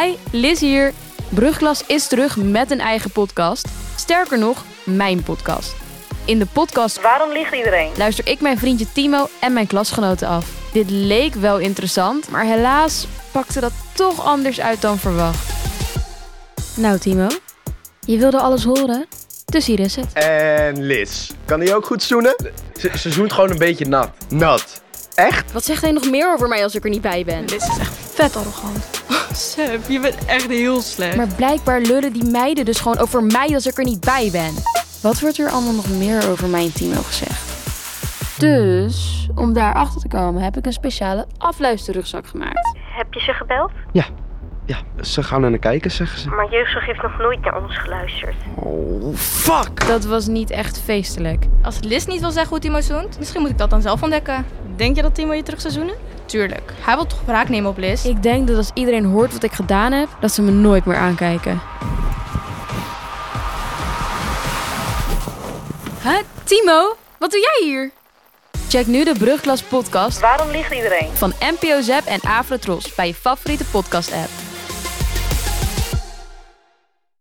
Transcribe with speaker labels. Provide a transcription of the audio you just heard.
Speaker 1: Hi, Liz hier. Brugklas is terug met een eigen podcast. Sterker nog, mijn podcast. In de podcast
Speaker 2: Waarom ligt iedereen?
Speaker 1: luister ik mijn vriendje Timo en mijn klasgenoten af. Dit leek wel interessant, maar helaas pakte dat toch anders uit dan verwacht. Nou Timo, je wilde alles horen, dus hier is het.
Speaker 3: En Liz. Kan die ook goed zoenen?
Speaker 4: Ze, ze zoent gewoon een beetje nat.
Speaker 3: Nat. Echt?
Speaker 1: Wat zegt hij nog meer over mij als ik er niet bij ben?
Speaker 5: Dit is echt vet arrogant. Seb, je bent echt heel slecht.
Speaker 1: Maar blijkbaar lullen die meiden dus gewoon over mij als ik er niet bij ben. Wat wordt er allemaal nog meer over mijn Timo gezegd? Dus, om daar achter te komen, heb ik een speciale afluisterrugzak gemaakt.
Speaker 2: Heb je ze gebeld?
Speaker 4: Ja, ze gaan naar de kijken, zeggen ze.
Speaker 2: Maar jeugdzorg heeft nog nooit naar ons geluisterd.
Speaker 4: Oh, fuck!
Speaker 1: Dat was niet echt feestelijk.
Speaker 5: Als Liz niet wil zeggen hoe Timo zoent, misschien moet ik dat dan zelf ontdekken. Denk je dat Timo je terug zou zoenen? Tuurlijk. Hij wil toch wraak nemen op Liz?
Speaker 1: Ik denk dat als iedereen hoort wat ik gedaan heb, dat ze me nooit meer aankijken. Huh, Timo? Wat doe jij hier? Check nu de Brugklas podcast
Speaker 2: Waarom ligt iedereen?
Speaker 1: van NPO Zep en Afrotros bij je favoriete podcast app.